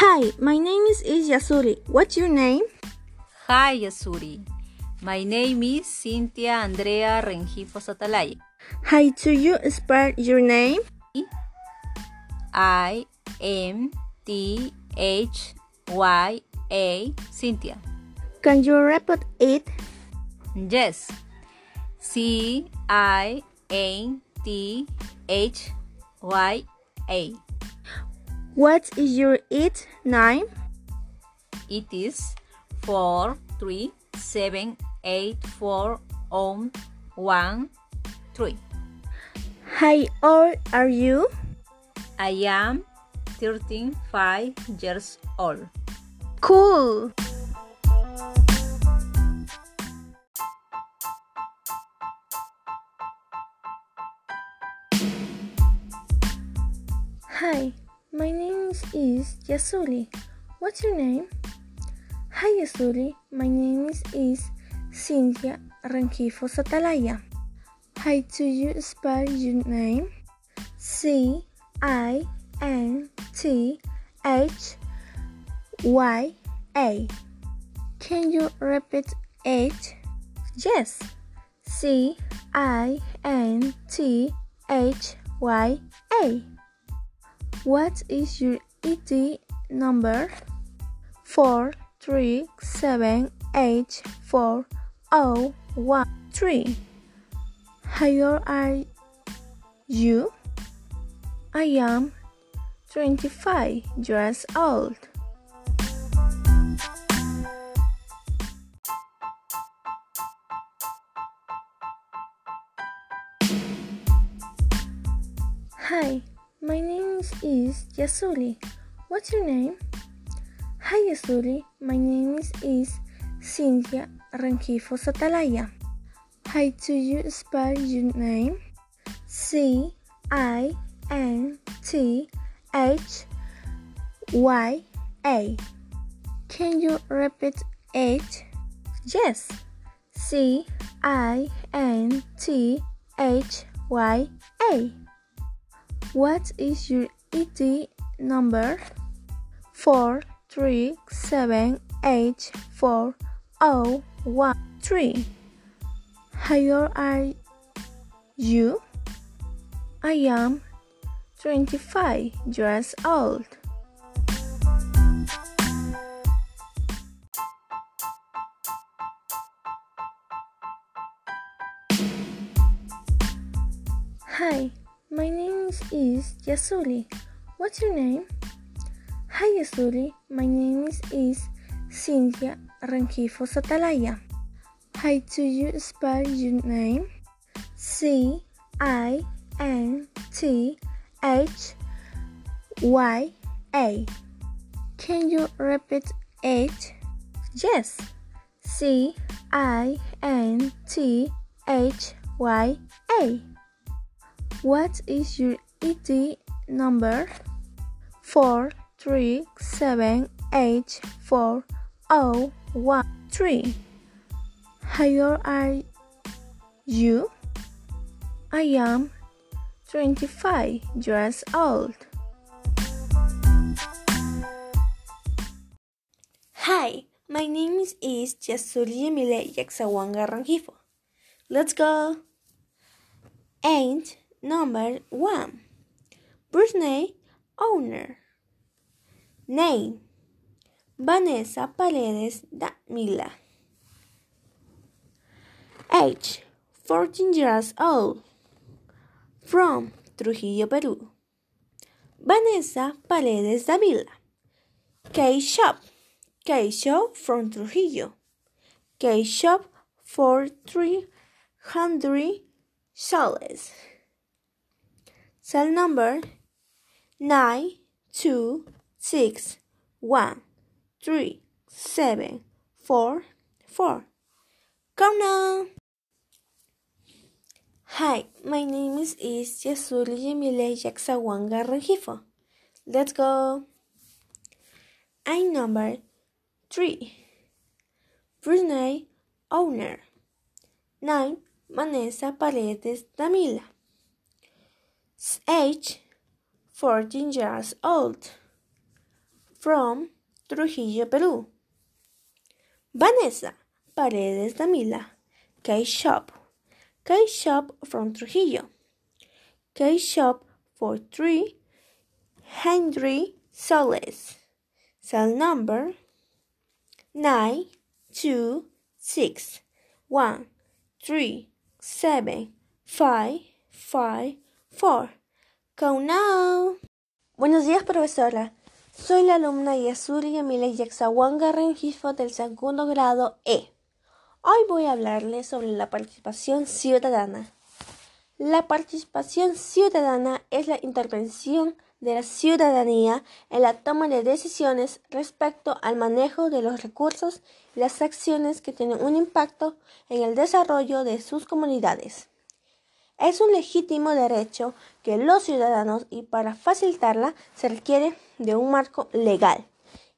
Hi, my name is, is Yasuri. What's your name? Hi, Yasuri. My name is Cynthia Andrea Rengifo Satalaya. Hi, do you spell your name? I M T H Y A Cynthia. Can you repeat it? Yes. C I N T H Y A. What is your it name? It is four three seven eight four um one three. How old are you? I am thirteen five years old. Cool. Hi, my name is Yasuli. What's your name? Hi Yasuli, my name is, Cynthia Rengifo Satalaya. How do you spell your name? C I N T H Y A. Can you repeat it? Yes. C I N T H Y A. What is your ID number? 4 3 7 8 4 0 1 3. How old are you? I am 25 years old. Is Yasuli. What's your name? Hi Yasuli, my name is, is Cynthia Rengifo Satalaya. How do you spell your name? C I N T H Y A. Can you repeat it? Yes. C I N T H Y A. What is your ID number? Four three seven eight four oh one three. How old are you? I am twenty five years old. Is Yasuli. What's your name? Hi Yasuli, my name is, is Cynthia Rengifo Satalaya. How do you spell your name? C I N T H Y A. Can you repeat it? Yes. C I N T H Y A. What is your ED number four three seven eight four o one three. How are you? I am 25 years old. Hi, my name is Yasuri Emile Yaxawanga Rangifo. Let's go! And number one. Birthday owner. Name Vanessa Paredes Damila. Age 14 years old. From Trujillo, Peru. Vanessa Paredes Davila. K Shop. K Shop from Trujillo. K Shop for 300 soles. Cell number nine two six one three seven four four. Come now. Hi, my name is, is Yasuli Yemile Yaxawanga Rengifo. Let's go. I'm number three. Brunei owner. Nine Vanessa Paredes Damila. Age 14 years old, from Trujillo, Peru. Vanessa Paredes Damila, K Shop, K Shop from Trujillo, K Shop for 3 Henry Solis, cell number 9 2 6 1 3 7 5 5 4. Buenos días, profesora. Soy la alumna Yasuri Yamile Yaxawanga Rengifo del segundo grado E. Hoy voy a hablarles sobre la participación ciudadana. La participación ciudadana es la intervención de la ciudadanía en la toma de decisiones respecto al manejo de los recursos y las acciones que tienen un impacto en el desarrollo de sus comunidades. Es un legítimo derecho que los ciudadanos y para facilitarla se requiere de un marco legal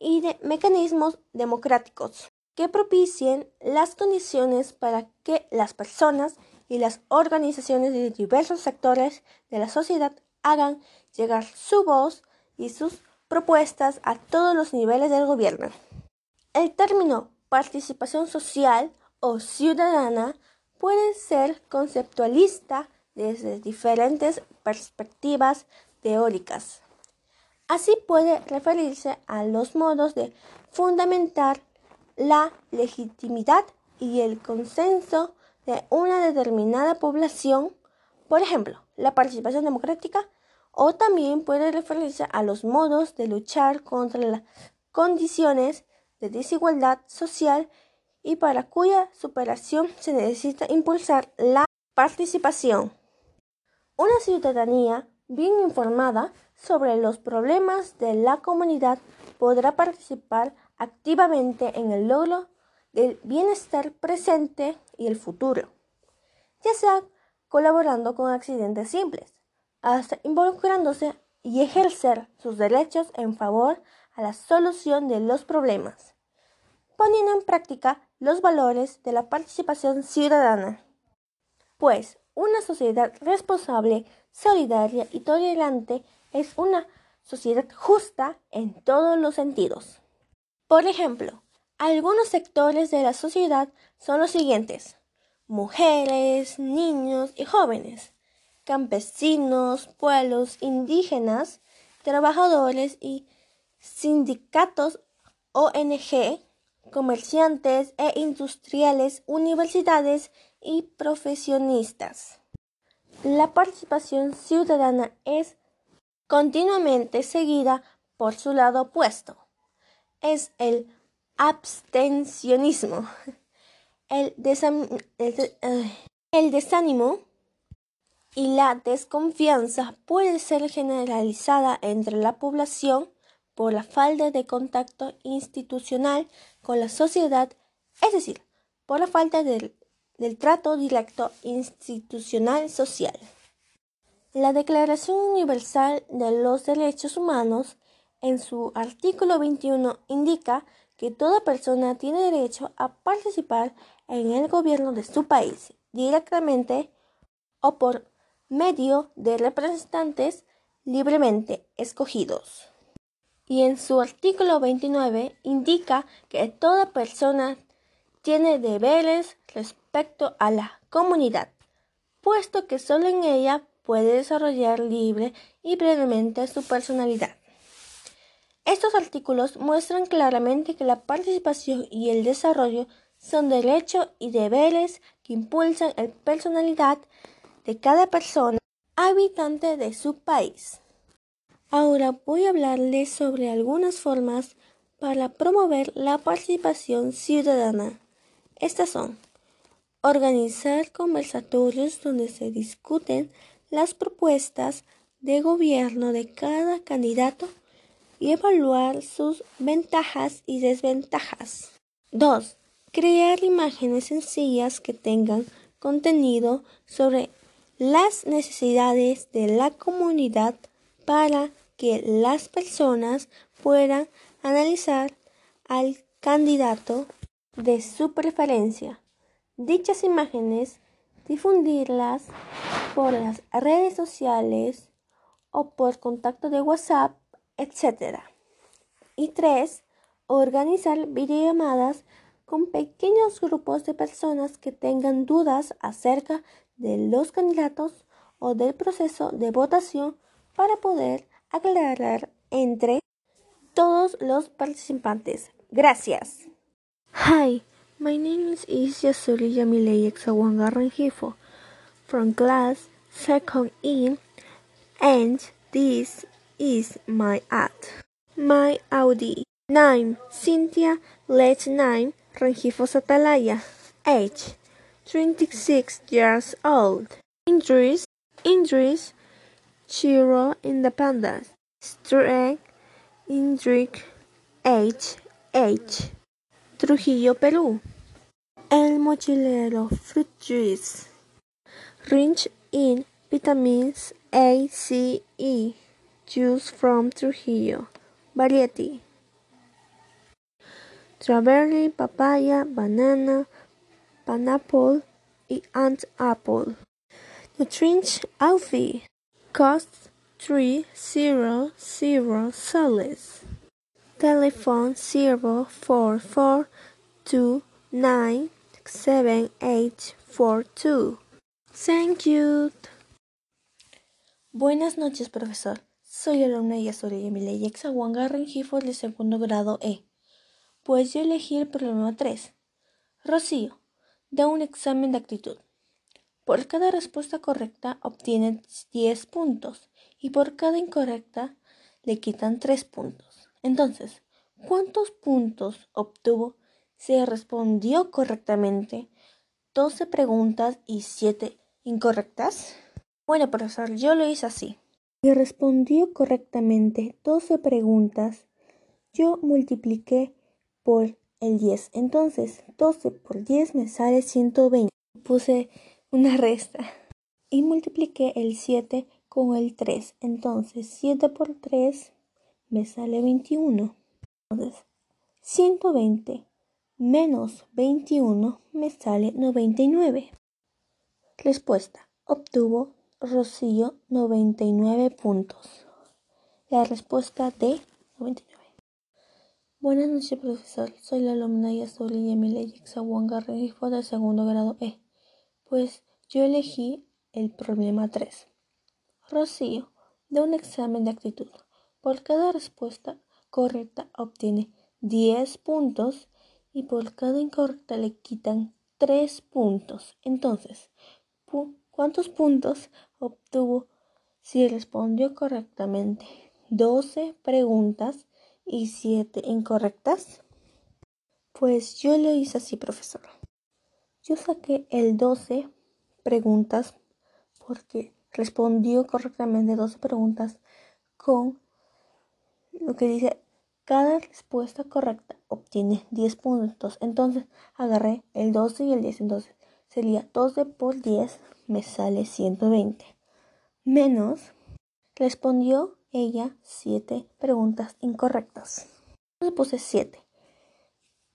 y de mecanismos democráticos que propicien las condiciones para que las personas y las organizaciones de diversos sectores de la sociedad hagan llegar su voz y sus propuestas a todos los niveles del gobierno. El término participación social o ciudadana puede ser conceptualista desde diferentes perspectivas teóricas. Así puede referirse a los modos de fundamentar la legitimidad y el consenso de una determinada población, por ejemplo, la participación democrática, o también puede referirse a los modos de luchar contra las condiciones de desigualdad social y para cuya superación se necesita impulsar la participación. Una ciudadanía bien informada sobre los problemas de la comunidad podrá participar activamente en el logro del bienestar presente y el futuro, ya sea colaborando con accidentes simples, hasta involucrándose y ejercer sus derechos en favor a la solución de los problemas, poniendo en práctica los valores de la participación ciudadana. Pues una sociedad responsable, solidaria y tolerante es una sociedad justa en todos los sentidos. Por ejemplo, algunos sectores de la sociedad son los siguientes. Mujeres, niños y jóvenes, campesinos, pueblos indígenas, trabajadores y sindicatos ONG, comerciantes e industriales, universidades y profesionistas. La participación ciudadana es continuamente seguida por su lado opuesto. Es el abstencionismo, el, desánimo y la desconfianza puede ser generalizada entre la población por la falta de contacto institucional con la sociedad, es decir, por la falta del, del trato directo institucional social. La Declaración Universal de los Derechos Humanos, en su artículo 21, indica que toda persona tiene derecho a participar en el gobierno de su país, directamente o por medio de representantes libremente escogidos. Y en su artículo 29 indica que toda persona tiene deberes respecto a la comunidad, puesto que solo en ella puede desarrollar libre y plenamente su personalidad. Estos artículos muestran claramente que la participación y el desarrollo son derechos y deberes que impulsan la personalidad de cada persona habitante de su país. Ahora voy a hablarles sobre algunas formas para promover la participación ciudadana. Estas son organizar conversatorios donde se discuten las propuestas de gobierno de cada candidato y evaluar sus ventajas y desventajas. 2. Crear imágenes sencillas que tengan contenido sobre las necesidades de la comunidad para que las personas puedan analizar al candidato de su preferencia. Dichas imágenes difundirlas por las redes sociales o por contacto de WhatsApp, etc. Y tres, organizar videollamadas con pequeños grupos de personas que tengan dudas acerca de los candidatos o del proceso de votación para poder aclarar entre todos los participantes. Gracias. Hi, my name is Isya Surya Milei Exawanga from class second E and this is my ad. My Audi. Name Cynthia Let Name Rengifo Satalaya. Age 26 years old. Injuries Injuries Chiro Independence. Strength Indric H. H. Trujillo, Perú. El mochilero Fruit Juice. Rich in vitamins A, C, E. Juice from Trujillo. Variety. Strawberry, papaya, banana, pineapple and apple. Nutrient Alfie. Cost three zero zero soles. Telephone zero four four two nine seven eight four two. Thank you. Buenas noches, profesor. Soy alumna Yasuri Yamile Yexahuanga Rengifo de segundo grado E. Pues yo elegí el problema 3. Rocío, da un examen de actitud. Por cada respuesta correcta obtiene 10 puntos y por cada incorrecta le quitan 3 puntos. Entonces, ¿cuántos puntos obtuvo si respondió correctamente 12 preguntas y 7 incorrectas? Bueno, profesor, yo lo hice así. Si respondió correctamente 12 preguntas, yo multipliqué por el 10. Entonces, 12 por 10 me sale 120. Puse una resta y multipliqué el 7 con el 3. Entonces, 7 por 3 me sale 21. Entonces, 120 menos 21 me sale 99. Respuesta. Obtuvo Rocío 99 puntos. La respuesta de 99. Buenas noches, profesor. Soy la alumna Yasoli Yemile Yexawanga Regifo del segundo grado E. Pues yo elegí el problema 3. Rocío, de un examen de actitud. Por cada respuesta correcta obtiene 10 puntos y por cada incorrecta le quitan 3 puntos. Entonces, ¿cuántos puntos obtuvo si respondió correctamente? 12 preguntas y 7 incorrectas. Pues yo lo hice así, profesor. Yo saqué el 12 preguntas porque respondió correctamente 12 preguntas con lo que dice cada respuesta correcta obtiene 10 puntos. Entonces agarré el 12 y el 10. Entonces sería 12 por 10 me sale 120. Menos respondió ella 7 preguntas incorrectas. Entonces puse 7.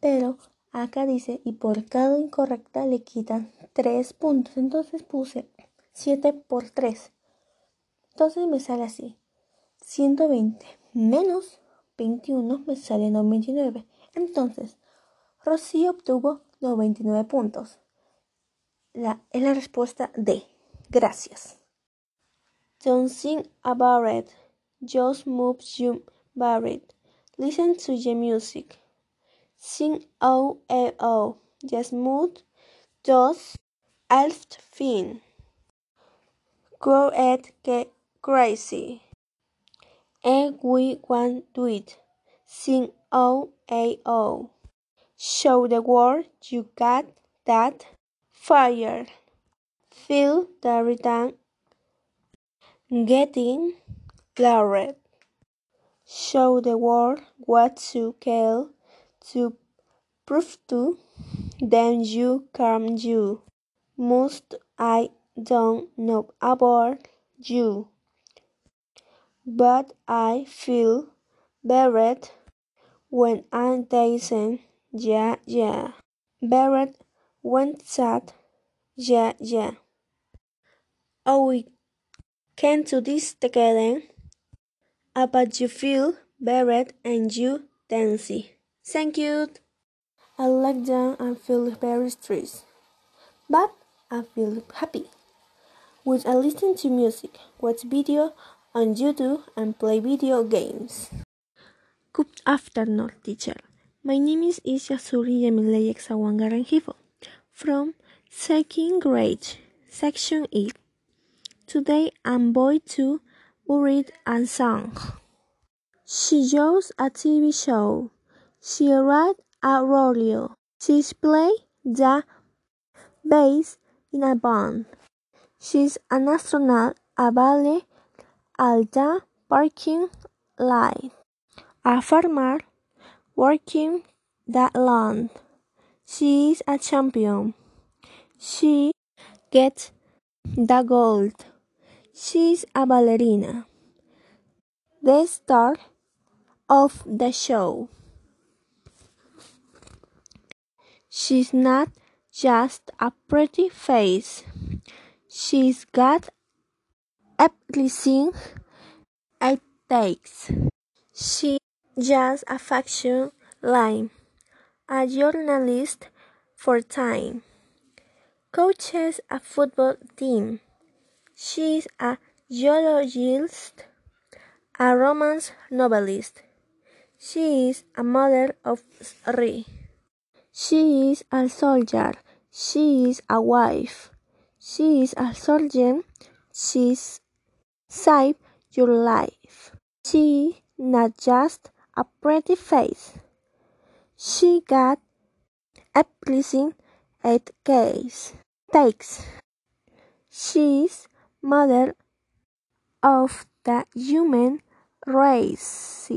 Pero acá dice y por cada incorrecta le quitan 3 puntos. Entonces puse 7 por 3. Entonces me sale así. 120 menos 21 me sale 99. Entonces, Rocío obtuvo 99 puntos. La, es la respuesta D. Gracias. Don't sing about it. Just move you about Listen to the music. Sing oh, eh, oh. Just move. Just elf fin. Go and get crazy. And we want do it. Sing O A O. Show the world you got that fire. Feel the rhythm getting louder. Show the world what you care to prove to then you come you. Most I don't know about you, but I feel buried when I'm dancing. Yeah, yeah. Buried when sad. Yeah, yeah. Oh, we can do this together. Uh, but you feel buried and you dancing. Thank you. I like them and feel very stressed, but I feel happy. When I listen to music, watch video on YouTube, and play video games. Good afternoon, teacher. My name is Isyasuri Yemileye Xawanga Rengifo from second grade, section 8. Today I'm going to read a song. She shows a TV show. She read a rodeo. She plays the bass in a band. She's an astronaut, a ballet, at the parking lot. A farmer working the land. She is a champion. She gets the gold. She's a ballerina. The star of the show. She's not just a pretty face. She's got everything it takes. She's just a fashion line, a journalist for Time, coaches a football team. She's a geologist, a romance novelist. She is a mother of three. She is a soldier. She is a wife. She is a soldier. She's saved your life. She not just a pretty face. She got everything it case takes. She's mother of the human race.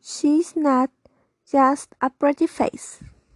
She's not just a pretty face.